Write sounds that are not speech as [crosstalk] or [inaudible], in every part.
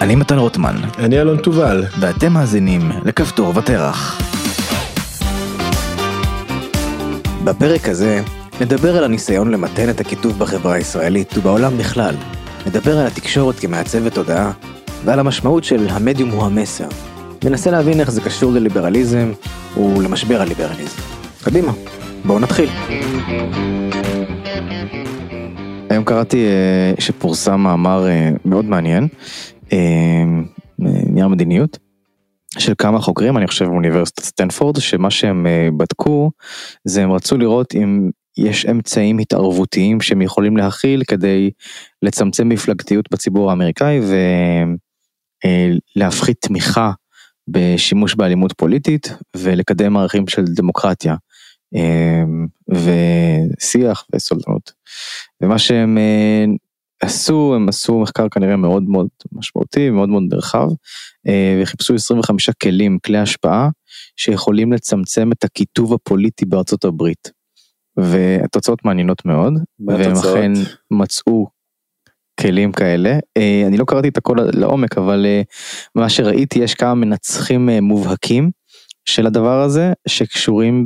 אני מתן רוטמן, אני אלון תובל. ואתם מאזינים לכפתור ותרח. בפרק הזה נדבר על הניסיון למתן את הקיטוב בחברה הישראלית ובעולם בכלל. נדבר על התקשורת כמעצבת תודעה ועל המשמעות של המדיום הוא המסר. ננסה להבין איך זה קשור לליברליזם ולמשבר הליברליזם. קדימה, בואו נתחיל. היום קראתי אה, שפורסם מאמר אה, מאוד מעניין, נייר מדיניות, של כמה חוקרים, אני חושב מאוניברסיטת סטנפורד, שמה שהם בדקו, זה הם רצו לראות אם יש אמצעים התערבותיים שהם יכולים להכיל כדי לצמצם מפלגתיות בציבור האמריקאי ולהפחית תמיכה בשימוש באלימות פוליטית ולקדם ערכים של דמוקרטיה. אמ, ושיח וסולדנות. ומה שהם אה, עשו, הם עשו מחקר כנראה מאוד מאוד משמעותי, מאוד מאוד נרחב, אה, וחיפשו 25 כלים, כלי השפעה, שיכולים לצמצם את הקיטוב הפוליטי בארצות הברית. והתוצאות מעניינות מאוד, והם אכן מצאו כלים כאלה. אה, אני לא קראתי את הכל לעומק, אבל מה שראיתי, יש כמה מנצחים מובהקים. של הדבר הזה שקשורים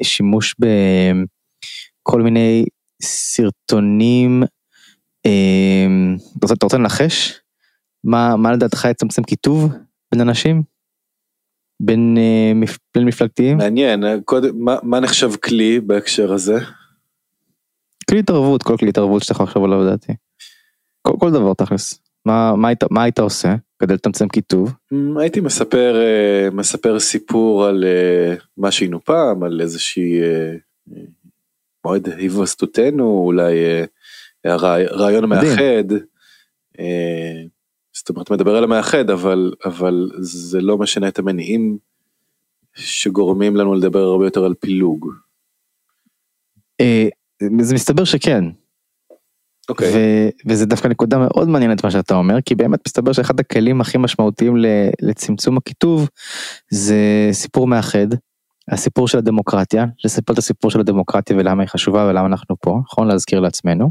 בשימוש בכל מיני סרטונים. אמ, אתה רוצה לנחש? מה, מה לדעתך יצמצם קיטוב בין אנשים? בין, אה, בין מפלגתיים? מעניין, קודם, מה, מה נחשב כלי בהקשר הזה? כלי התערבות, כל כלי התערבות שאתה יכול לחשוב עליו לדעתי. כל, כל דבר תכלס. מה, מה, היית, מה היית עושה? כדי לצמצם קיטוב? Mm, הייתי מספר, אה, מספר סיפור על אה, מה שהיינו פעם, על איזושהי אה, מועד היווסדותנו, אולי רעיון מאחד. זאת אומרת, מדבר על המאחד, אבל, אבל זה לא משנה את המניעים שגורמים לנו לדבר הרבה יותר על פילוג. זה מסתבר שכן, Okay. אוקיי. ו- וזה דווקא נקודה מאוד מעניינת מה שאתה אומר כי באמת מסתבר שאחד הכלים הכי משמעותיים לצמצום הקיטוב זה סיפור מאחד. הסיפור של הדמוקרטיה, לספר את הסיפור של הדמוקרטיה ולמה היא חשובה ולמה אנחנו פה, נכון? להזכיר לעצמנו.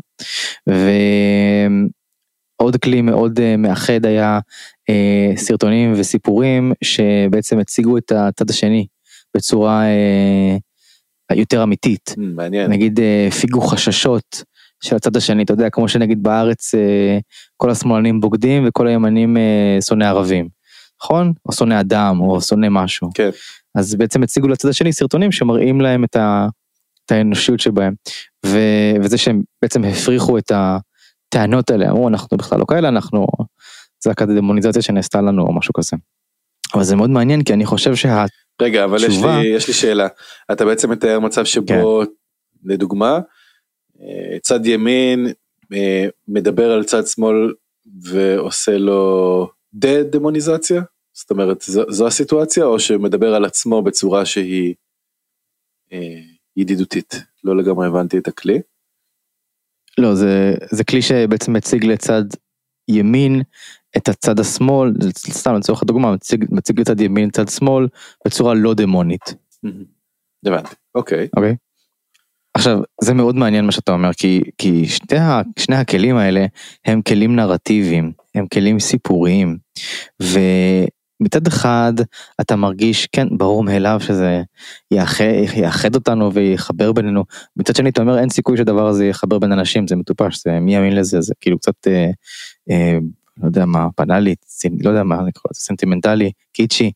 ועוד כלי מאוד אה, מאחד היה אה, סרטונים וסיפורים שבעצם הציגו את הצד השני בצורה אה, יותר אמיתית. מעניין. נגיד הפיגו חששות. של הצד השני, אתה יודע, כמו שנגיד בארץ כל השמאלנים בוגדים וכל הימנים שונא ערבים, נכון? או שונא אדם או שונא משהו. כן. אז בעצם הציגו לצד השני סרטונים שמראים להם את, ה, את האנושיות שבהם. ו, וזה שהם בעצם הפריחו את הטענות האלה, אמרו אנחנו בכלל לא כאלה, אנחנו, זה רק הדמוניזציה שנעשתה לנו או משהו כזה. אבל זה מאוד מעניין כי אני חושב שה... רגע, אבל יש לי, יש לי שאלה. אתה בעצם מתאר מצב שבו, כן. לדוגמה, אה, צד ימין אה, מדבר על צד שמאל ועושה לו דה-דמוניזציה? זאת אומרת, זו, זו הסיטואציה, או שמדבר על עצמו בצורה שהיא אה, ידידותית? לא לגמרי הבנתי את הכלי. לא, זה, זה כלי שבעצם מציג לצד ימין את הצד השמאל, סתם לצורך הדוגמה, מציג, מציג לצד ימין צד שמאל בצורה לא דמונית. הבנתי, אוקיי. אוקיי. עכשיו זה מאוד מעניין מה שאתה אומר כי כי שתי, שני הכלים האלה הם כלים נרטיביים הם כלים סיפוריים ומצד אחד אתה מרגיש כן ברור מאליו שזה יאחד, יאחד אותנו ויחבר בינינו. מצד שני אתה אומר אין סיכוי שדבר הזה יחבר בין אנשים זה מטופש זה מי יאמין לזה זה כאילו קצת אה, אה, לא יודע מה בנאלי לא יודע מה לקרוא לזה סנטימנטלי קיצ'י.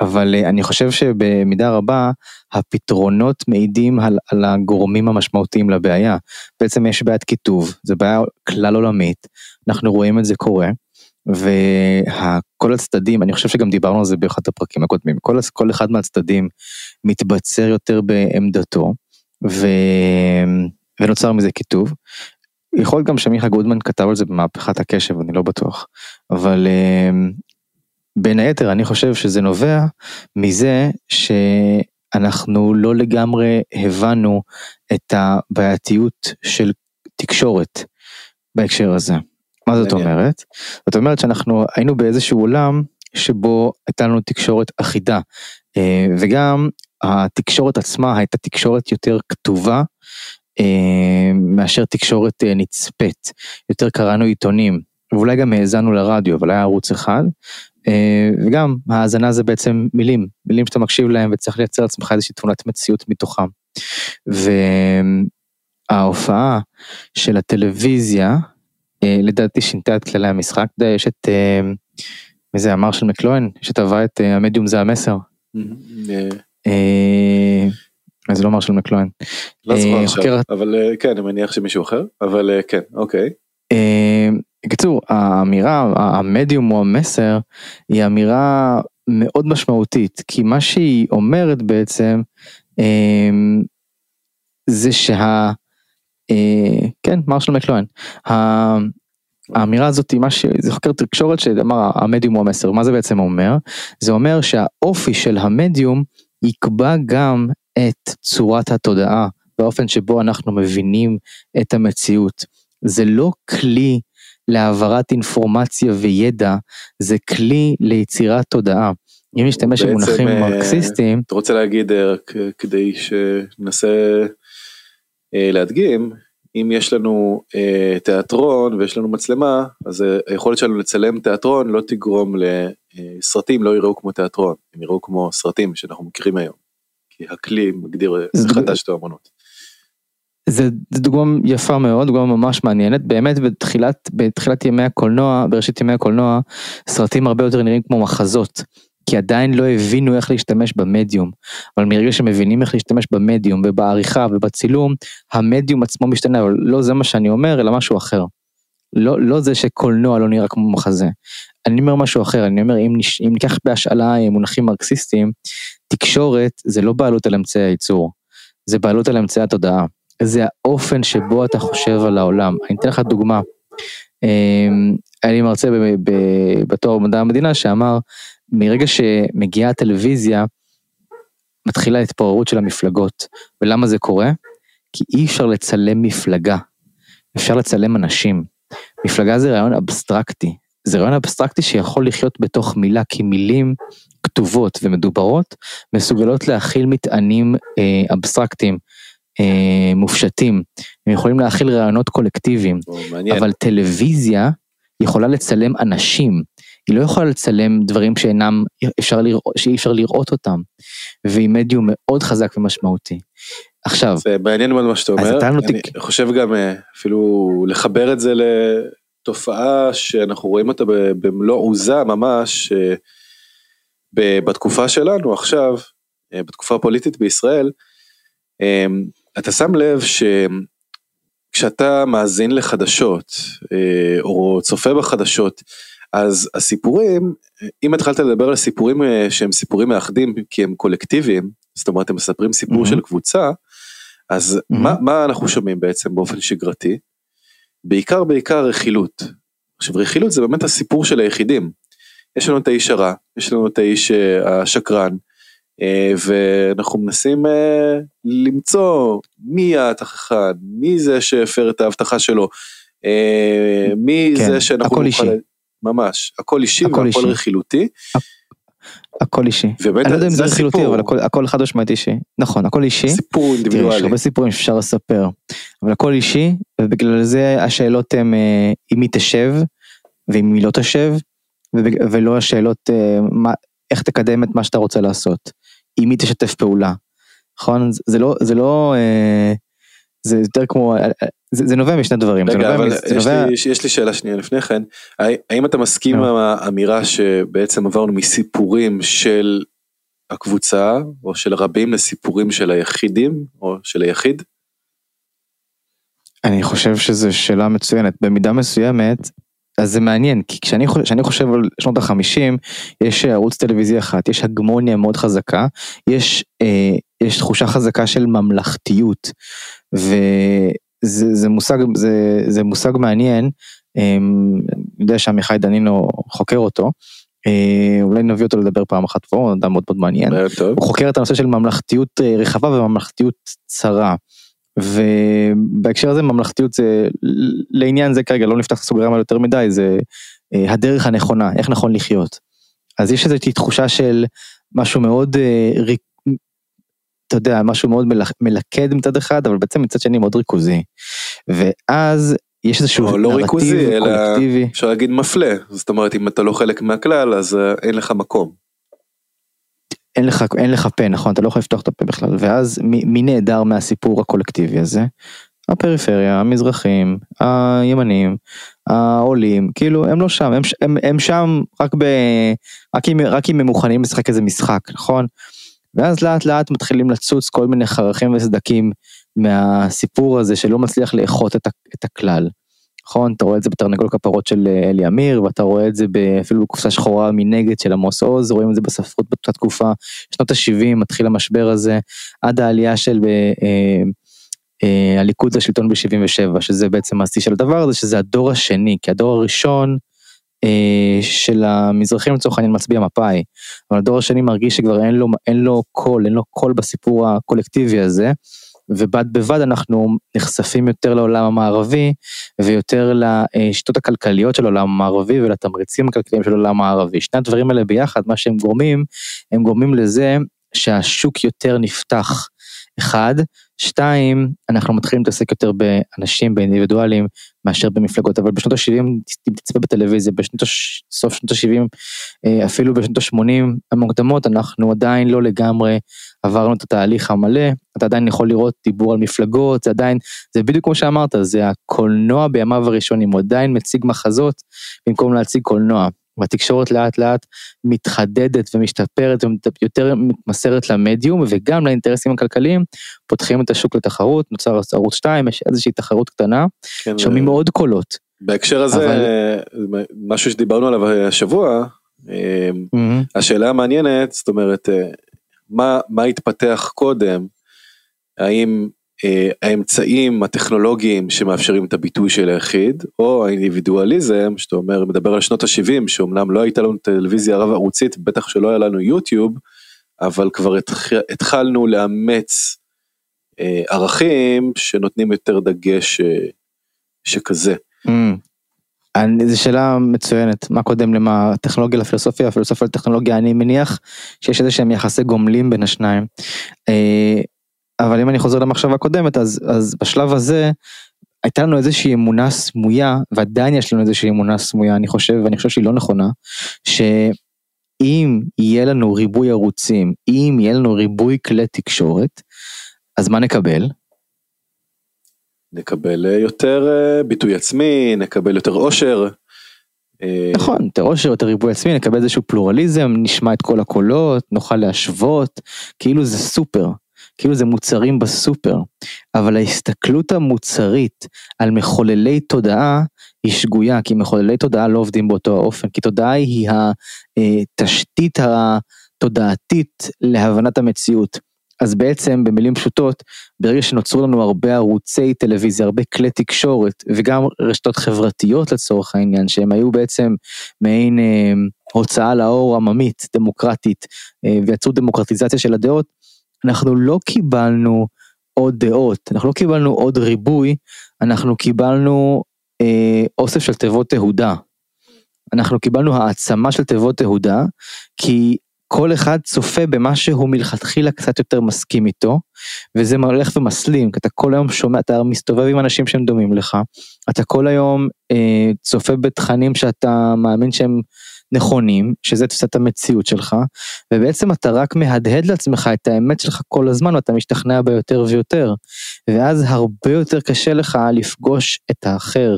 אבל אה, אני חושב שבמידה רבה הפתרונות מעידים על, על הגורמים המשמעותיים לבעיה. בעצם יש בעיית קיטוב, זו בעיה כלל עולמית, אנחנו רואים את זה קורה, וכל הצדדים, אני חושב שגם דיברנו על זה באחד הפרקים הקודמים, כל, כל אחד מהצדדים מתבצר יותר בעמדתו, ו, ונוצר מזה קיטוב. יכול להיות גם שמיכה גודמן כתב על זה במהפכת הקשב, אני לא בטוח, אבל אה, בין היתר אני חושב שזה נובע מזה שאנחנו לא לגמרי הבנו את הבעייתיות של תקשורת בהקשר הזה. מה זאת אומרת? זאת אומרת שאנחנו היינו באיזשהו עולם שבו הייתה לנו תקשורת אחידה אה, וגם התקשורת עצמה הייתה תקשורת יותר כתובה אה, מאשר תקשורת אה, נצפית. יותר קראנו עיתונים, ואולי גם האזנו לרדיו, אבל היה ערוץ אחד, וגם האזנה זה בעצם מילים, מילים שאתה מקשיב להם וצריך לייצר לעצמך איזושהי תמונת מציאות מתוכם. וההופעה של הטלוויזיה, לדעתי שינתה את כללי המשחק, אתה יודע, יש את, אה, מי זה אמר של מקלוהן, שטבע את המדיום זה המסר. זה לא אמר של מקלוהן. לא זוכר עכשיו, אבל כן, אני מניח שמישהו אחר, אבל כן, אוקיי. בקיצור, האמירה, המדיום או המסר, היא אמירה מאוד משמעותית, כי מה שהיא אומרת בעצם, זה שה... אה, כן, מרשל מקלוהן. האמירה הזאת מה ש... זה חוקר תקשורת שאמר המדיום הוא המסר, מה זה בעצם אומר? זה אומר שהאופי של המדיום יקבע גם את צורת התודעה, באופן שבו אנחנו מבינים את המציאות. זה לא כלי להעברת אינפורמציה וידע, זה כלי ליצירת תודעה. אם נשתמש במונחים אה, מרקסיסטיים. אתה רוצה להגיד אה, כדי שננסה להדגים, אם יש לנו תיאטרון ויש לנו מצלמה, אז היכולת שלנו לצלם תיאטרון לא תגרום לסרטים לא יראו כמו תיאטרון, הם יראו כמו סרטים שאנחנו מכירים היום. כי הכלי מגדיר מחדש את האמנות. זה, זה דוגמה יפה מאוד, דוגמה ממש מעניינת, באמת בתחילת, בתחילת ימי הקולנוע, בראשית ימי הקולנוע, סרטים הרבה יותר נראים כמו מחזות, כי עדיין לא הבינו איך להשתמש במדיום, אבל מרגע שמבינים איך להשתמש במדיום ובעריכה ובצילום, המדיום עצמו משתנה, אבל לא זה מה שאני אומר, אלא משהו אחר. לא, לא זה שקולנוע לא נראה כמו מחזה. אני אומר משהו אחר, אני אומר אם, נש, אם ניקח בהשאלה מונחים מרקסיסטיים, תקשורת זה לא בעלות על אמצעי הייצור, זה בעלות על אמצעי התודעה. זה האופן שבו אתה חושב על העולם. אני אתן לך דוגמה. אמ, היה לי מרצה בתואר במדע המדינה שאמר, מרגע שמגיעה הטלוויזיה, מתחילה התפוררות של המפלגות. ולמה זה קורה? כי אי אפשר לצלם מפלגה, אפשר לצלם אנשים. מפלגה זה רעיון אבסטרקטי. זה רעיון אבסטרקטי שיכול לחיות בתוך מילה, כי מילים כתובות ומדוברות מסוגלות להכיל מטענים אה, אבסטרקטיים. אה, מופשטים, הם יכולים להכיל רעיונות קולקטיביים, אבל טלוויזיה יכולה לצלם אנשים, היא לא יכולה לצלם דברים שאינם, אפשר לראות, שאי אפשר לראות אותם, והיא מדיום מאוד חזק ומשמעותי. עכשיו, זה מעניין מאוד מה שאתה אומר, אני נותק... חושב גם אה, אפילו לחבר את זה לתופעה שאנחנו רואים אותה במלוא עוזה ממש, אה, בתקופה שלנו עכשיו, בתקופה הפוליטית בישראל, אתה שם לב שכשאתה מאזין לחדשות אה, או צופה בחדשות, אז הסיפורים, אם התחלת לדבר על סיפורים אה, שהם סיפורים מאחדים כי הם קולקטיביים, זאת אומרת הם מספרים סיפור mm-hmm. של קבוצה, אז mm-hmm. מה, מה אנחנו שומעים בעצם באופן שגרתי? בעיקר בעיקר רכילות. עכשיו רכילות זה באמת הסיפור של היחידים. יש לנו את האיש הרע, יש לנו את האיש אה, השקרן, אה, ואנחנו מנסים למצוא מי התכחן, מי זה שהפר את ההבטחה שלו, מי כן, זה שאנחנו... הכל אישי. ממש, הכל אישי הכל והכל אישי. רכילותי. הכל אישי. ובאמת אני לא יודע אם זה רכילותי אבל הכל, הכל חד משמעית אישי. נכון הכל אישי. סיפור אינדיבידואלי. תראה, יש הרבה סיפורים שאפשר לספר. אבל הכל אישי ובגלל זה השאלות הן אם היא תשב ואם היא לא תשב ולא השאלות מה, איך תקדם את מה שאתה רוצה לעשות. עם מי תשתף פעולה. נכון? זה לא, זה לא, אה, זה יותר כמו, אה, אה, זה, זה נובע משני דברים. רגע, אבל יש, נובע... לי, יש לי שאלה שנייה לפני כן, האם אתה מסכים עם האמירה שבעצם עברנו מסיפורים של הקבוצה או של רבים לסיפורים של היחידים או של היחיד? אני חושב שזו שאלה מצוינת, במידה מסוימת אז זה מעניין, כי כשאני חושב, כשאני חושב על שנות החמישים, יש ערוץ טלוויזיה אחת, יש הגמוניה מאוד חזקה, יש, אה, יש תחושה חזקה של ממלכתיות, וזה זה מושג, זה, זה מושג מעניין, אה, אני יודע שעמיחי דנינו חוקר אותו, אה, אולי נביא אותו לדבר פעם אחת פה, אדם מאוד מאוד מעניין, הוא חוקר את הנושא של ממלכתיות אה, רחבה וממלכתיות צרה. ובהקשר הזה ממלכתיות זה לעניין זה כרגע לא נפתח את הסוגריים יותר מדי זה אה, הדרך הנכונה איך נכון לחיות. אז יש איזושהי תחושה של משהו מאוד אה, אתה יודע משהו מאוד מלכד מצד אחד אבל בעצם מצד שני מאוד ריכוזי. ואז יש איזשהו או לא נרטיב ריכוזי, אלא. אפשר להגיד מפלה. זאת אומרת, אם אתה לא חלק מהכלל, אז אה, אין לך מקום. אין לך, אין לך פה, נכון? אתה לא יכול לפתוח את הפה בכלל. ואז מי, מי נעדר מהסיפור הקולקטיבי הזה? הפריפריה, המזרחים, הימנים, העולים, כאילו הם לא שם, הם, הם, הם שם רק, ב, רק, אם, רק אם הם מוכנים לשחק איזה משחק, נכון? ואז לאט לאט מתחילים לצוץ כל מיני חרכים וסדקים מהסיפור הזה שלא מצליח לאחות את, את הכלל. נכון? אתה רואה את זה בתרנגול כפרות של אה, אלי אמיר, ואתה רואה את זה אפילו בקופסה שחורה מנגד של עמוס עוז, רואים את זה בספרות באותה תקופה, שנות ה-70 מתחיל המשבר הזה, עד העלייה של אה, אה, אה, הליכוד לשלטון ב-77, שזה בעצם השיא של הדבר הזה, שזה הדור השני, כי הדור הראשון של המזרחים לצורך העניין מצביע מפא"י, אבל הדור השני מרגיש שכבר אין לו, אין לו קול, אין לו קול בסיפור הקולקטיבי הזה, ובד בבד אנחנו נחשפים יותר לעולם המערבי ויותר לשיטות הכלכליות של העולם המערבי ולתמריצים הכלכליים של העולם המערבי. שני הדברים האלה ביחד, מה שהם גורמים, הם גורמים לזה שהשוק יותר נפתח. אחד, שתיים, אנחנו מתחילים להתעסק יותר באנשים, באינדיבידואלים, מאשר במפלגות, אבל בשנות ה-70, אם תצפה בטלוויזיה, בשנות. סוף שנות ה-70, אפילו בשנות ה-80 המוקדמות, אנחנו עדיין לא לגמרי עברנו את התהליך המלא, אתה עדיין יכול לראות דיבור על מפלגות, זה עדיין, זה בדיוק כמו שאמרת, זה הקולנוע בימיו הראשונים, הוא עדיין מציג מחזות במקום להציג קולנוע. והתקשורת לאט לאט מתחדדת ומשתפרת ויותר מתמסרת למדיום וגם לאינטרסים הכלכליים, פותחים את השוק לתחרות, נוצר ערוץ 2, יש איזושהי תחרות קטנה, כן, שומעים מאוד קולות. בהקשר הזה, אבל... משהו שדיברנו עליו השבוע, mm-hmm. השאלה המעניינת, זאת אומרת, מה, מה התפתח קודם, האם אה, האמצעים הטכנולוגיים שמאפשרים את הביטוי של היחיד, או האינדיבידואליזם, שאתה אומר, מדבר על שנות ה-70, שאומנם לא הייתה לנו טלוויזיה רב ערוצית, בטח שלא היה לנו יוטיוב, אבל כבר התחלנו לאמץ אה, ערכים שנותנים יותר דגש אה, שכזה. Mm. אני, זו שאלה מצוינת, מה קודם למה, טכנולוגיה לפילוסופיה, פילוסופיה לטכנולוגיה, אני מניח שיש איזה שהם יחסי גומלים בין השניים. אבל אם אני חוזר למחשבה הקודמת, אז, אז בשלב הזה, הייתה לנו איזושהי אמונה סמויה, ועדיין יש לנו איזושהי אמונה סמויה, אני חושב, ואני חושב שהיא לא נכונה, שאם יהיה לנו ריבוי ערוצים, אם יהיה לנו ריבוי כלי תקשורת, אז מה נקבל? נקבל אה, יותר אה, ביטוי עצמי, נקבל יותר עושר. אה, נכון, יותר עושר, יותר ריבוי עצמי, נקבל איזשהו פלורליזם, נשמע את כל הקולות, נוכל להשוות, כאילו זה סופר. כאילו זה מוצרים בסופר, אבל ההסתכלות המוצרית על מחוללי תודעה היא שגויה, כי מחוללי תודעה לא עובדים באותו האופן, כי תודעה היא התשתית התודעתית להבנת המציאות. אז בעצם במילים פשוטות, ברגע שנוצרו לנו הרבה ערוצי טלוויזיה, הרבה כלי תקשורת וגם רשתות חברתיות לצורך העניין, שהם היו בעצם מעין אה, הוצאה לאור עממית, דמוקרטית, אה, ויצרו דמוקרטיזציה של הדעות, אנחנו לא קיבלנו עוד דעות, אנחנו לא קיבלנו עוד ריבוי, אנחנו קיבלנו אה, אוסף של תיבות תהודה. אנחנו קיבלנו העצמה של תיבות תהודה, כי כל אחד צופה במה שהוא מלכתחילה קצת יותר מסכים איתו, וזה הולך ומסלים, כי אתה כל היום שומע, אתה מסתובב עם אנשים שהם דומים לך, אתה כל היום אה, צופה בתכנים שאתה מאמין שהם נכונים, שזה תפיסת המציאות שלך, ובעצם אתה רק מהדהד לעצמך את האמת שלך כל הזמן ואתה משתכנע בה יותר ויותר. ואז הרבה יותר קשה לך לפגוש את האחר,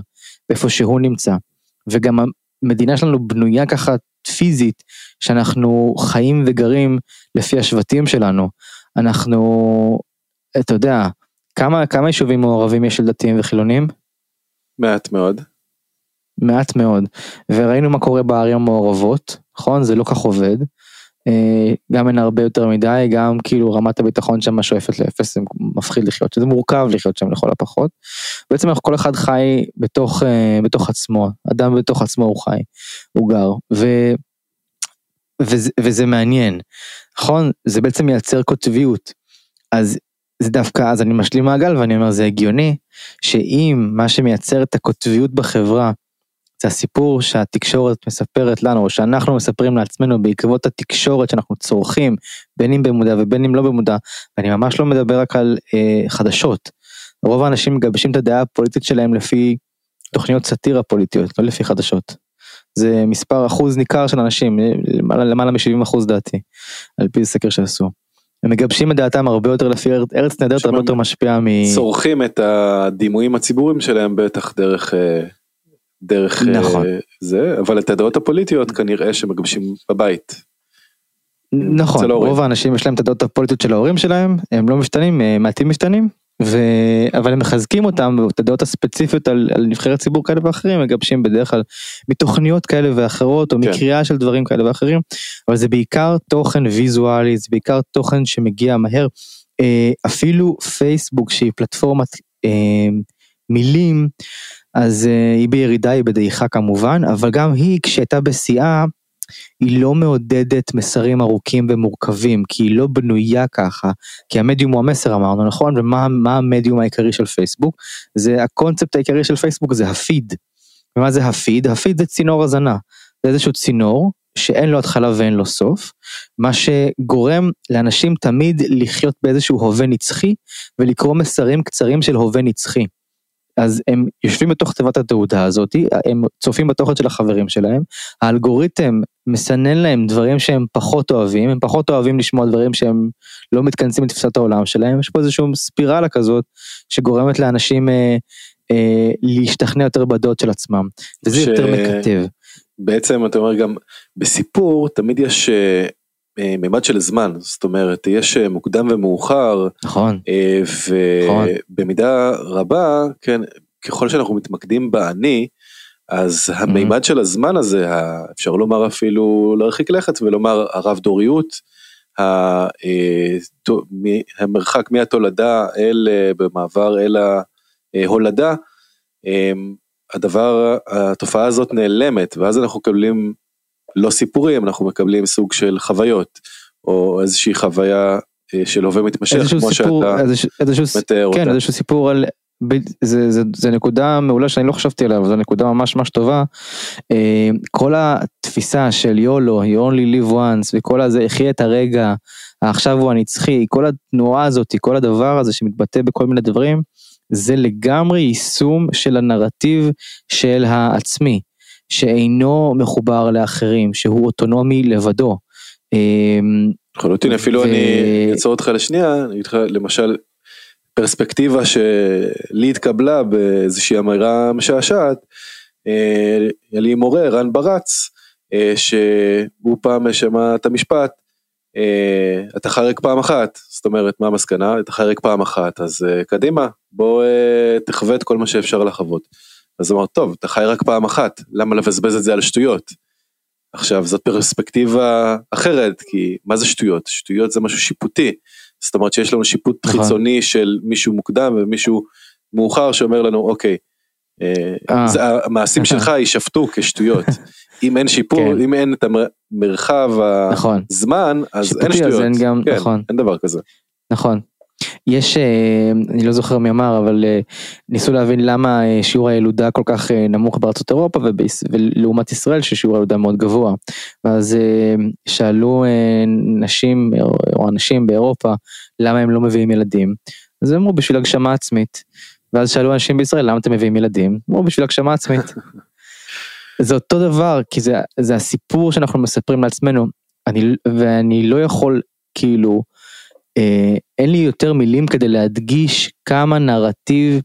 באיפה שהוא נמצא. וגם המדינה שלנו בנויה ככה פיזית, שאנחנו חיים וגרים לפי השבטים שלנו. אנחנו, אתה יודע, כמה, כמה יישובים מעורבים יש של דתיים וחילונים? מעט מאוד. מעט מאוד, וראינו מה קורה בערים המעורבות, נכון? זה לא כך עובד. אה, גם אין הרבה יותר מדי, גם כאילו רמת הביטחון שם שואפת לאפס, זה מפחיד לחיות, זה מורכב לחיות שם לכל הפחות. בעצם אנחנו כל אחד חי בתוך, אה, בתוך עצמו, אדם בתוך עצמו הוא חי, הוא גר, ו, וזה, וזה מעניין, נכון? זה בעצם מייצר קוטביות. אז זה דווקא, אז אני משלים מעגל ואני אומר זה הגיוני, שאם מה שמייצר את הקוטביות בחברה זה הסיפור שהתקשורת מספרת לנו, או שאנחנו מספרים לעצמנו בעקבות התקשורת שאנחנו צורכים, בין אם במודע ובין אם לא במודע, ואני ממש לא מדבר רק על אה, חדשות. רוב האנשים מגבשים את הדעה הפוליטית שלהם לפי תוכניות סאטירה פוליטיות, לא לפי חדשות. זה מספר אחוז ניכר של אנשים, למעלה, למעלה מ-70 אחוז דעתי, על פי סקר שעשו. הם מגבשים את דעתם הרבה יותר לפי ארץ נהדרת הרבה יותר משפיעה מ... צורכים את הדימויים הציבוריים שלהם בטח דרך אה, דרך נכון. זה אבל את הדעות הפוליטיות כנראה שמגבשים בבית. נכון רוב האנשים יש להם את הדעות הפוליטיות של ההורים שלהם הם לא משתנים מעטים משתנים ו... אבל הם מחזקים אותם את הדעות הספציפיות על, על נבחרי ציבור כאלה ואחרים מגבשים בדרך כלל מתוכניות כאלה ואחרות או כן. מקריאה של דברים כאלה ואחרים אבל זה בעיקר תוכן ויזואלי זה בעיקר תוכן שמגיע מהר אה, אפילו פייסבוק שהיא פלטפורמת אה, מילים אז אה, היא בירידה היא בדעיכה כמובן אבל גם היא כשהייתה בשיאה היא לא מעודדת מסרים ארוכים ומורכבים, כי היא לא בנויה ככה, כי המדיום הוא המסר אמרנו, נכון? ומה המדיום העיקרי של פייסבוק? זה הקונספט העיקרי של פייסבוק זה הפיד. ומה זה הפיד? הפיד זה צינור הזנה. זה איזשהו צינור שאין לו התחלה ואין לו סוף, מה שגורם לאנשים תמיד לחיות באיזשהו הווה נצחי ולקרוא מסרים קצרים של הווה נצחי. אז הם יושבים בתוך תיבת התעודה הזאת, הם צופים בתוכן של החברים שלהם, האלגוריתם מסנן להם דברים שהם פחות אוהבים, הם פחות אוהבים לשמוע דברים שהם לא מתכנסים לתפיסת העולם שלהם, יש פה איזושהי ספירלה כזאת שגורמת לאנשים אה, אה, להשתכנע יותר בדעות של עצמם, וזה ש... יותר מקטב. בעצם אתה אומר גם בסיפור תמיד יש אה, מימד של זמן זאת אומרת יש אה, מוקדם ומאוחר נכון ובמידה נכון. רבה כן ככל שאנחנו מתמקדים באני אז המימד mm-hmm. של הזמן הזה אפשר לומר אפילו להרחיק לכת ולומר הרב דוריות המרחק מהתולדה אל במעבר אל ההולדה הדבר התופעה הזאת נעלמת ואז אנחנו מקבלים לא סיפורים, אנחנו מקבלים סוג של חוויות, או איזושהי חוויה אה, של הווה מתמשך, כמו סיפור, שאתה איזשהו, איזשהו, מתאר כן, אותה. איזשהו סיפור על, זה, זה, זה נקודה מעולה שאני לא חשבתי עליה, אבל זו נקודה ממש ממש טובה. אה, כל התפיסה של יולו, you only live once, וכל הזה, חי את הרגע, עכשיו הוא הנצחי, כל התנועה הזאת, כל הדבר הזה שמתבטא בכל מיני דברים, זה לגמרי יישום של הנרטיב של העצמי. שאינו מחובר לאחרים, שהוא אוטונומי לבדו. אמ, לחלוטין אפילו אני אעצור אותך לשנייה, אני אגיד לך למשל פרספקטיבה שלי התקבלה באיזושהי אמירה משעשעת, היה אה, לי מורה רן ברץ, אה, שהוא פעם שמע את המשפט, אה, אתה חרק פעם אחת, זאת אומרת מה המסקנה, אתה חרק פעם אחת, אז קדימה, בוא תחווה את כל מה שאפשר לחוות. אז הוא אמר, טוב, אתה חי רק פעם אחת, למה לבזבז את זה על שטויות? עכשיו, זאת פרספקטיבה אחרת, כי מה זה שטויות? שטויות זה משהו שיפוטי. זאת אומרת שיש לנו שיפוט נכון. חיצוני של מישהו מוקדם ומישהו מאוחר שאומר לנו, אוקיי, אה, אה. זה, המעשים שלך יישפטו כשטויות. אם אין שיפור, כן. אם אין את המרחב נכון. הזמן, אז אין שטויות. אין גם, כן, נכון. אין דבר כזה. נכון. יש, אה, אני לא זוכר מי אמר, אבל אה, ניסו להבין למה אה, שיעור הילודה כל כך נמוך בארצות אירופה ולעומת ישראל ששיעור הילודה מאוד גבוה. ואז שאלו נשים או אנשים באירופה למה הם לא מביאים ילדים. אז הם אמרו בשביל הגשמה עצמית. ואז שאלו אנשים בישראל למה אתם מביאים ילדים? אמרו בשביל הגשמה עצמית. [laughs] זה אותו דבר כי זה, זה הסיפור שאנחנו מספרים לעצמנו. אני, ואני לא יכול כאילו אין לי יותר מילים כדי להדגיש כמה נרטיב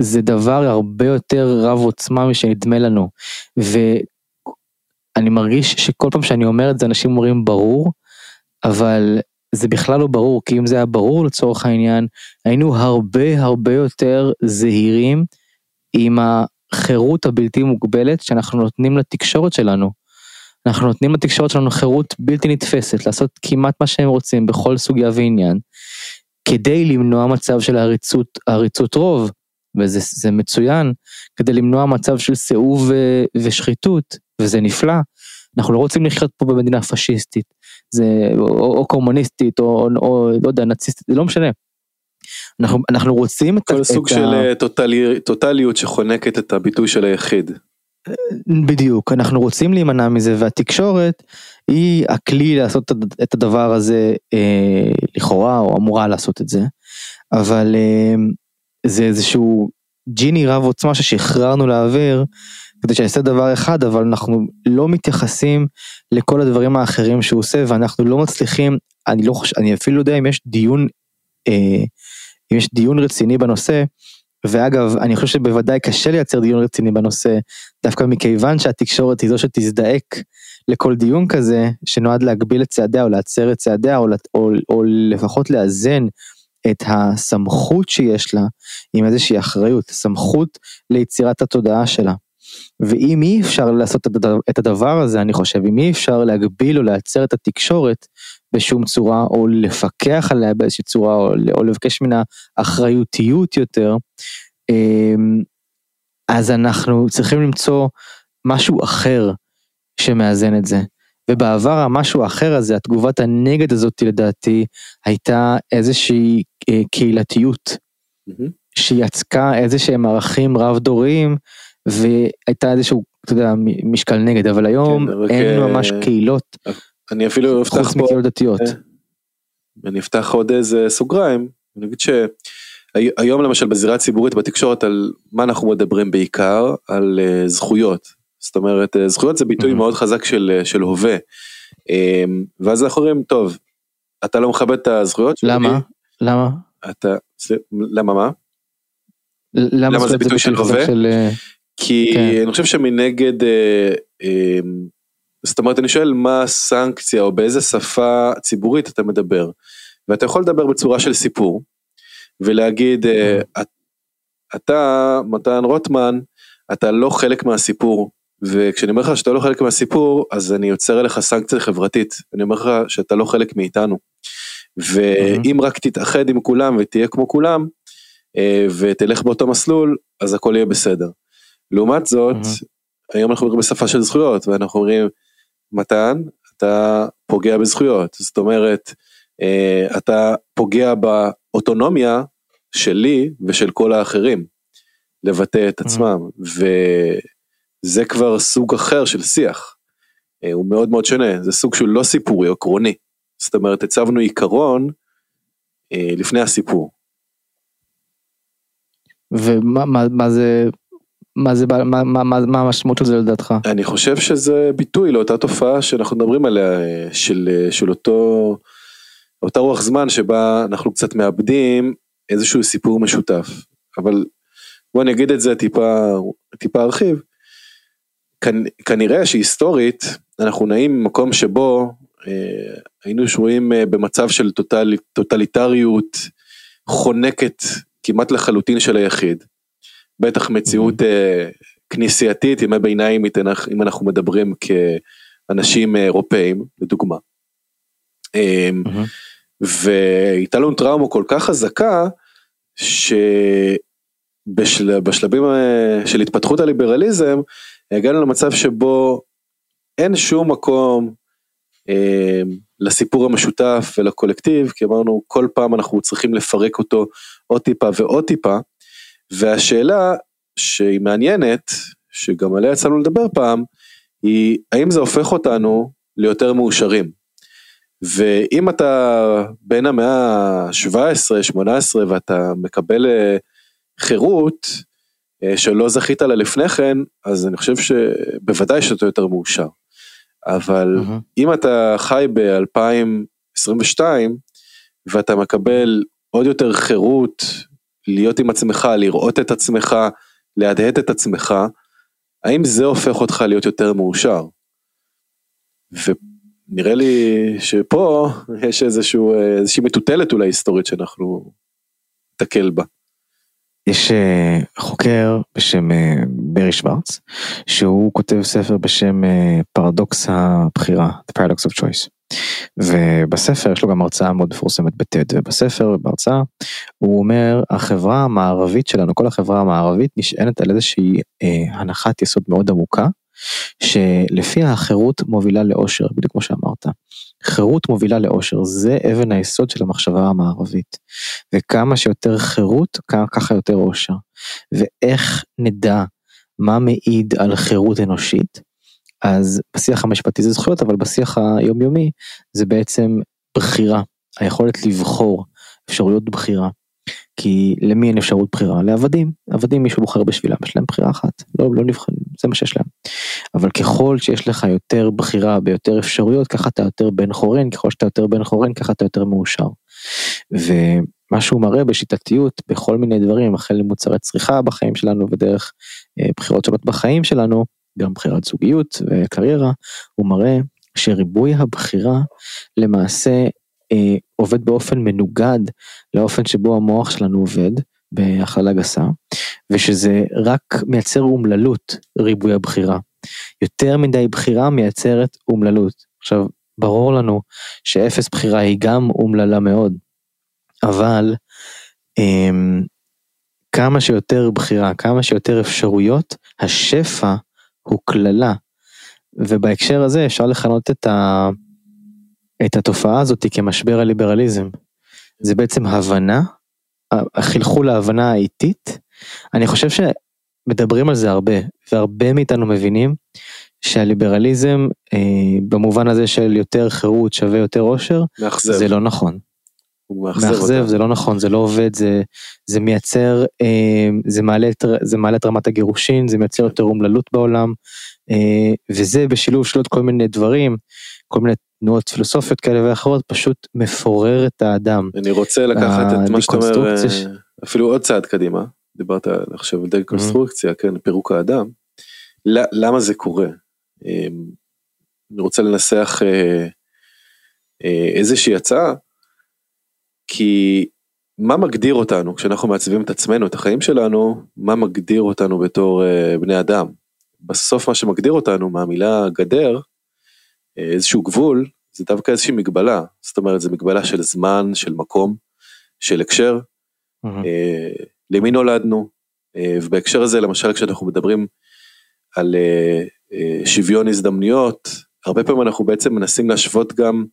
זה דבר הרבה יותר רב עוצמה משנדמה לנו. ואני מרגיש שכל פעם שאני אומר את זה אנשים אומרים ברור, אבל זה בכלל לא ברור, כי אם זה היה ברור לצורך העניין, היינו הרבה הרבה יותר זהירים עם החירות הבלתי מוגבלת שאנחנו נותנים לתקשורת שלנו. אנחנו נותנים לתקשורת שלנו חירות בלתי נתפסת לעשות כמעט מה שהם רוצים בכל סוגיה ועניין, כדי למנוע מצב של עריצות, עריצות רוב, וזה מצוין, כדי למנוע מצב של סיאוב ושחיתות, וזה נפלא. אנחנו לא רוצים לחיות פה במדינה פשיסטית, זה, או, או קומוניסטית, או, או, או לא יודע, נאציסטית, זה לא משנה. אנחנו, אנחנו רוצים כל את, סוג את של ה... טוטלי, טוטליות שחונקת את הביטוי של היחיד. בדיוק אנחנו רוצים להימנע מזה והתקשורת היא הכלי לעשות את הדבר הזה אה, לכאורה או אמורה לעשות את זה. אבל אה, זה איזשהו ג'יני רב עוצמה ששחררנו לאוויר כדי שיעשה דבר אחד אבל אנחנו לא מתייחסים לכל הדברים האחרים שהוא עושה ואנחנו לא מצליחים אני לא חושב אני אפילו לא יודע אם יש דיון אה, אם יש דיון רציני בנושא ואגב אני חושב שבוודאי קשה לייצר דיון רציני בנושא דווקא מכיוון שהתקשורת היא זו שתזדעק לכל דיון כזה שנועד להגביל את צעדיה או לעצר את צעדיה או, או, או לפחות לאזן את הסמכות שיש לה עם איזושהי אחריות, סמכות ליצירת התודעה שלה. ואם אי אפשר לעשות את הדבר הזה, אני חושב, אם אי אפשר להגביל או לעצר את התקשורת בשום צורה, או לפקח עליה באיזושהי צורה, או, או לבקש ממנה אחריותיות יותר, אמ, אז אנחנו צריכים למצוא משהו אחר שמאזן את זה. ובעבר המשהו האחר הזה, התגובת הנגד הזאת לדעתי, הייתה איזושהי אה, קהילתיות, mm-hmm. שיצקה איזה שהם ערכים רב דוריים, והייתה איזשהו, אתה יודע, משקל נגד, אבל היום כן, אין כ... ממש קהילות. אני אפילו אפתח פה, חוץ מקהילות דתיות. אה, אני אפתח עוד איזה סוגריים, אני אגיד שהיום למשל בזירה הציבורית בתקשורת על מה אנחנו מדברים בעיקר, על uh, זכויות. זאת אומרת, uh, זכויות זה ביטוי mm-hmm. מאוד חזק של, uh, של הווה. Um, ואז אנחנו אומרים, טוב, אתה לא מכבד את הזכויות שלי. למה? למה? אתה, למה מה? למה, למה זה ביטוי של הווה? של... כי כן. אני חושב שמנגד, אה, אה, זאת אומרת אני שואל מה הסנקציה או באיזה שפה ציבורית אתה מדבר. ואתה יכול לדבר בצורה של סיפור ולהגיד אה, mm-hmm. אתה מתן רוטמן אתה לא חלק מהסיפור וכשאני אומר לך שאתה לא חלק מהסיפור אז אני יוצר אליך סנקציה חברתית אני אומר לך שאתה לא חלק מאיתנו. ואם רק תתאחד עם כולם ותהיה כמו כולם ותלך באותו מסלול אז הכל יהיה בסדר. לעומת זאת, mm-hmm. היום אנחנו מדברים בשפה של זכויות, ואנחנו אומרים, מתן, אתה פוגע בזכויות, זאת אומרת, אה, אתה פוגע באוטונומיה שלי ושל כל האחרים, לבטא את עצמם, mm-hmm. וזה כבר סוג אחר של שיח, אה, הוא מאוד מאוד שונה, זה סוג שהוא לא סיפורי, עקרוני, זאת אומרת, הצבנו עיקרון אה, לפני הסיפור. ומה מה, מה זה מה זה, מה, מה, מה, מה המשמעות של זה לדעתך? אני חושב שזה ביטוי לאותה תופעה שאנחנו מדברים עליה, של, של אותו, אותה רוח זמן שבה אנחנו קצת מאבדים איזשהו סיפור משותף. אבל בוא אני אגיד את זה טיפה, טיפה ארחיב. כנראה שהיסטורית אנחנו נעים ממקום שבו אה, היינו שרויים אה, במצב של טוטל, טוטליטריות חונקת כמעט לחלוטין של היחיד. בטח מציאות אה, כנסייתית, ימי ביניים, אם אנחנו מדברים כאנשים אירופאים, לדוגמה. אמ, והייתה לנו טראומה כל כך חזקה, שבשלבים אה, של התפתחות הליברליזם, הגענו למצב שבו אין שום מקום אה, לסיפור המשותף ולקולקטיב, כי אמרנו כל פעם אנחנו צריכים לפרק אותו עוד טיפה ועוד טיפה, והשאלה שהיא מעניינת, שגם עליה יצאנו לדבר פעם, היא האם זה הופך אותנו ליותר מאושרים. ואם אתה בין המאה ה-17-18 ואתה מקבל אה, חירות אה, שלא זכית לה לפני כן, אז אני חושב שבוודאי שאתה יותר מאושר. אבל mm-hmm. אם אתה חי ב-2022 ואתה מקבל עוד יותר חירות להיות עם עצמך, לראות את עצמך, להדהד את עצמך, האם זה הופך אותך להיות יותר מאושר? ונראה לי שפה יש איזשהו, איזושהי מטוטלת אולי היסטורית שאנחנו נתקל בה. יש אה, חוקר בשם אה, ברי שוורץ, שהוא כותב ספר בשם אה, פרדוקס הבחירה, The Paradox of Choice. ובספר יש לו גם הרצאה מאוד מפורסמת בטד ובספר ובהרצאה הוא אומר החברה המערבית שלנו כל החברה המערבית נשענת על איזושהי אה, הנחת יסוד מאוד עמוקה שלפיה החירות מובילה לאושר בדיוק כמו שאמרת. חירות מובילה לאושר זה אבן היסוד של המחשבה המערבית. וכמה שיותר חירות ככה יותר אושר. ואיך נדע מה מעיד על חירות אנושית אז בשיח המשפטי זה זכויות, אבל בשיח היומיומי זה בעצם בחירה, היכולת לבחור, אפשרויות בחירה. כי למי אין אפשרות בחירה? לעבדים. עבדים מישהו בוחר בשבילם, יש להם בחירה אחת, לא, לא נבחר, זה מה שיש להם. אבל ככל שיש לך יותר בחירה ביותר אפשרויות, ככה אתה יותר בן חורין, ככל שאתה יותר בן חורין, ככה אתה יותר מאושר. ומה שהוא מראה בשיטתיות בכל מיני דברים, החל ממוצרי צריכה בחיים שלנו ודרך אה, בחירות שונות בחיים שלנו, גם בחירת זוגיות וקריירה, הוא מראה שריבוי הבחירה למעשה אה, עובד באופן מנוגד לאופן שבו המוח שלנו עובד, בהכללה גסה, ושזה רק מייצר אומללות ריבוי הבחירה. יותר מדי בחירה מייצרת אומללות. עכשיו, ברור לנו שאפס בחירה היא גם אומללה מאוד, אבל אה, כמה שיותר בחירה, כמה שיותר אפשרויות, השפע הוא קללה. ובהקשר הזה אפשר לכנות את, ה, את התופעה הזאת כמשבר הליברליזם. זה בעצם הבנה, החלחול להבנה האיטית. אני חושב שמדברים על זה הרבה, והרבה מאיתנו מבינים שהליברליזם אה, במובן הזה של יותר חירות שווה יותר עושר, מאכזב. זה לא נכון. הוא מאכזב, זה לא נכון, זה לא עובד, זה, זה מייצר, אה, זה, מעלה את, זה מעלה את רמת הגירושין, זה מייצר יותר אומללות בעולם, אה, וזה בשילוב של עוד כל מיני דברים, כל מיני תנועות פילוסופיות כאלה ואחרות, פשוט מפורר את האדם. אני רוצה לקחת את מה שאתה אומר, אה, אפילו עוד צעד קדימה, דיברת עכשיו על דקונסטרוקציה, כן, פירוק האדם, למה זה קורה? אני רוצה לנסח איזושהי הצעה, כי מה מגדיר אותנו כשאנחנו מעצבים את עצמנו, את החיים שלנו, מה מגדיר אותנו בתור בני אדם? בסוף מה שמגדיר אותנו מהמילה גדר, אה, איזשהו גבול, זה דווקא איזושהי מגבלה, זאת אומרת זה מגבלה של זמן, של מקום, של הקשר, mm-hmm. למי נולדנו, אה, ובהקשר הזה למשל כשאנחנו מדברים על שוויון הזדמנויות, הרבה פעמים אנחנו בעצם מנסים להשוות גם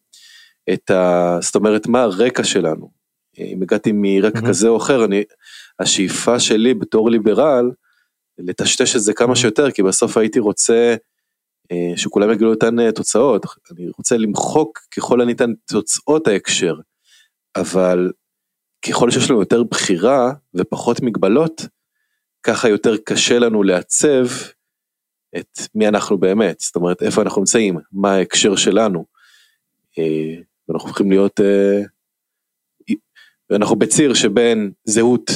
את ה... זאת אומרת מה הרקע שלנו. אם הגעתי מרקע mm-hmm. כזה או אחר, אני, השאיפה שלי בתור ליברל, לטשטש את זה כמה mm-hmm. שיותר, כי בסוף הייתי רוצה אה, שכולם יגידו אותן אה, תוצאות, אני רוצה למחוק ככל הניתן תוצאות ההקשר, אבל ככל שיש לנו יותר בחירה ופחות מגבלות, ככה יותר קשה לנו לעצב את מי אנחנו באמת, זאת אומרת איפה אנחנו נמצאים, מה ההקשר שלנו. אה, ואנחנו הופכים להיות, אנחנו בציר שבין זהות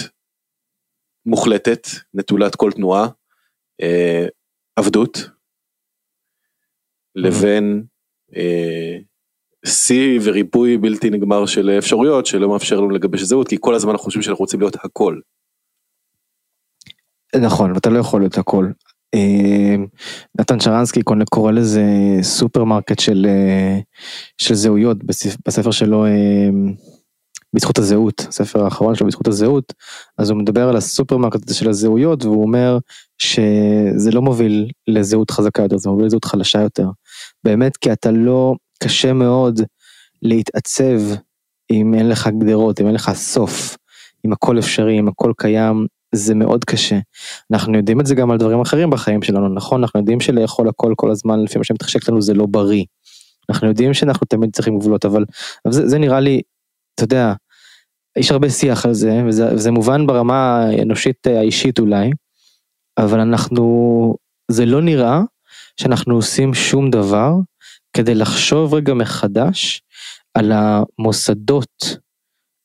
מוחלטת, נטולת כל תנועה, אה, עבדות, לבין אה, שיא וריבוי בלתי נגמר של אפשרויות שלא מאפשר לנו לגבש זהות, כי כל הזמן אנחנו חושבים שאנחנו רוצים להיות הכל. נכון, ואתה לא יכול להיות הכל. אה, נתן שרנסקי קורא לזה סופרמרקט של, אה, של זהויות בספר שלו. אה, בזכות הזהות, הספר האחרון שלו בזכות הזהות, אז הוא מדבר על הסופרמרקט של הזהויות והוא אומר שזה לא מוביל לזהות חזקה יותר, זה מוביל לזהות חלשה יותר. באמת כי אתה לא, קשה מאוד להתעצב אם אין לך גדרות, אם אין לך סוף, אם הכל אפשרי, אם הכל קיים, זה מאוד קשה. אנחנו יודעים את זה גם על דברים אחרים בחיים שלנו, נכון? אנחנו יודעים שלאכול הכל כל הזמן לפי מה שמתחשק לנו זה לא בריא. אנחנו יודעים שאנחנו תמיד צריכים גבולות, אבל, אבל זה, זה נראה לי אתה יודע, יש הרבה שיח על זה, וזה, וזה מובן ברמה האנושית האישית אולי, אבל אנחנו, זה לא נראה שאנחנו עושים שום דבר כדי לחשוב רגע מחדש על המוסדות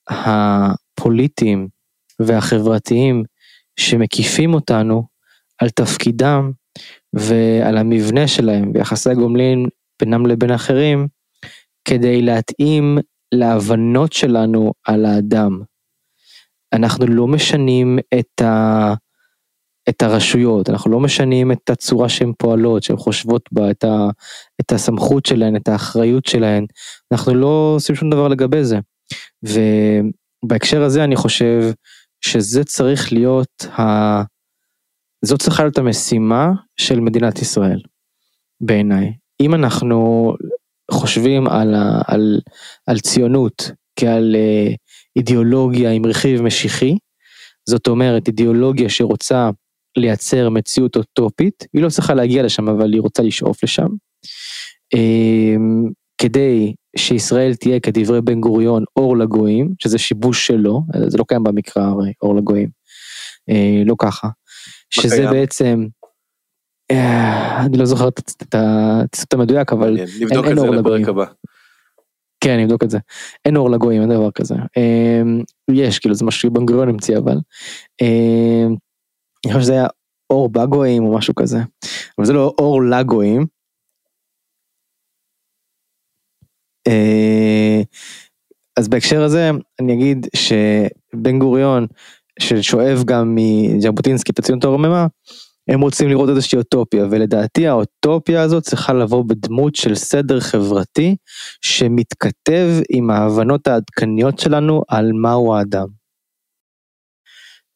הפוליטיים והחברתיים שמקיפים אותנו, על תפקידם ועל המבנה שלהם ויחסי הגומלין בינם לבין אחרים, כדי להתאים להבנות שלנו על האדם. אנחנו לא משנים את, ה, את הרשויות, אנחנו לא משנים את הצורה שהן פועלות, שהן חושבות בה, את, ה, את הסמכות שלהן, את האחריות שלהן, אנחנו לא עושים שום דבר לגבי זה. ובהקשר הזה אני חושב שזה צריך להיות, ה... זאת צריכה להיות המשימה של מדינת ישראל, בעיניי. אם אנחנו חושבים על, על, על ציונות כעל אה, אידיאולוגיה עם רכיב משיחי, זאת אומרת אידיאולוגיה שרוצה לייצר מציאות אוטופית, היא לא צריכה להגיע לשם אבל היא רוצה לשאוף לשם. כדי שישראל תהיה כדברי בן גוריון אור לגויים, שזה שיבוש שלו, זה לא קיים במקרא הרי אור לגויים, אה, לא ככה, שזה קיים? בעצם, אה, אני לא זוכר את הציטוט המדויק אבל נבדוק את זה לפרק הבא. כן, נבדוק את זה. אין אור לגויים, אין דבר כזה. אה, יש, כאילו זה משהו שבן גוריון המציא אבל. אה, אני חושב שזה היה אור בגויים או משהו כזה. אבל זה לא אור לגויים. אה, אז בהקשר הזה אני אגיד שבן גוריון ששואב גם מז'בוטינסקי את הציונות הרוממה הם רוצים לראות איזושהי אוטופיה ולדעתי האוטופיה הזאת צריכה לבוא בדמות של סדר חברתי שמתכתב עם ההבנות העדכניות שלנו על מהו האדם.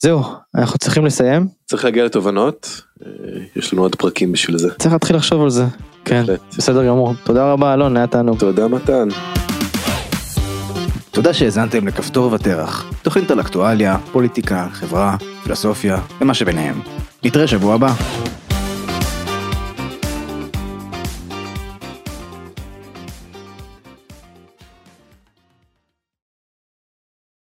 זהו אנחנו צריכים לסיים. צריך להגיע לתובנות אה, יש לנו עוד פרקים בשביל זה. צריך להתחיל לחשוב על זה. כן, בסדר גמור. תודה רבה אלון, היה תענוג. תודה מתן. תודה שהאזנתם לכפתור ותרח, תוכנית על אקטואליה, פוליטיקה, חברה, פילוסופיה ומה שביניהם. נתראה שבוע הבא.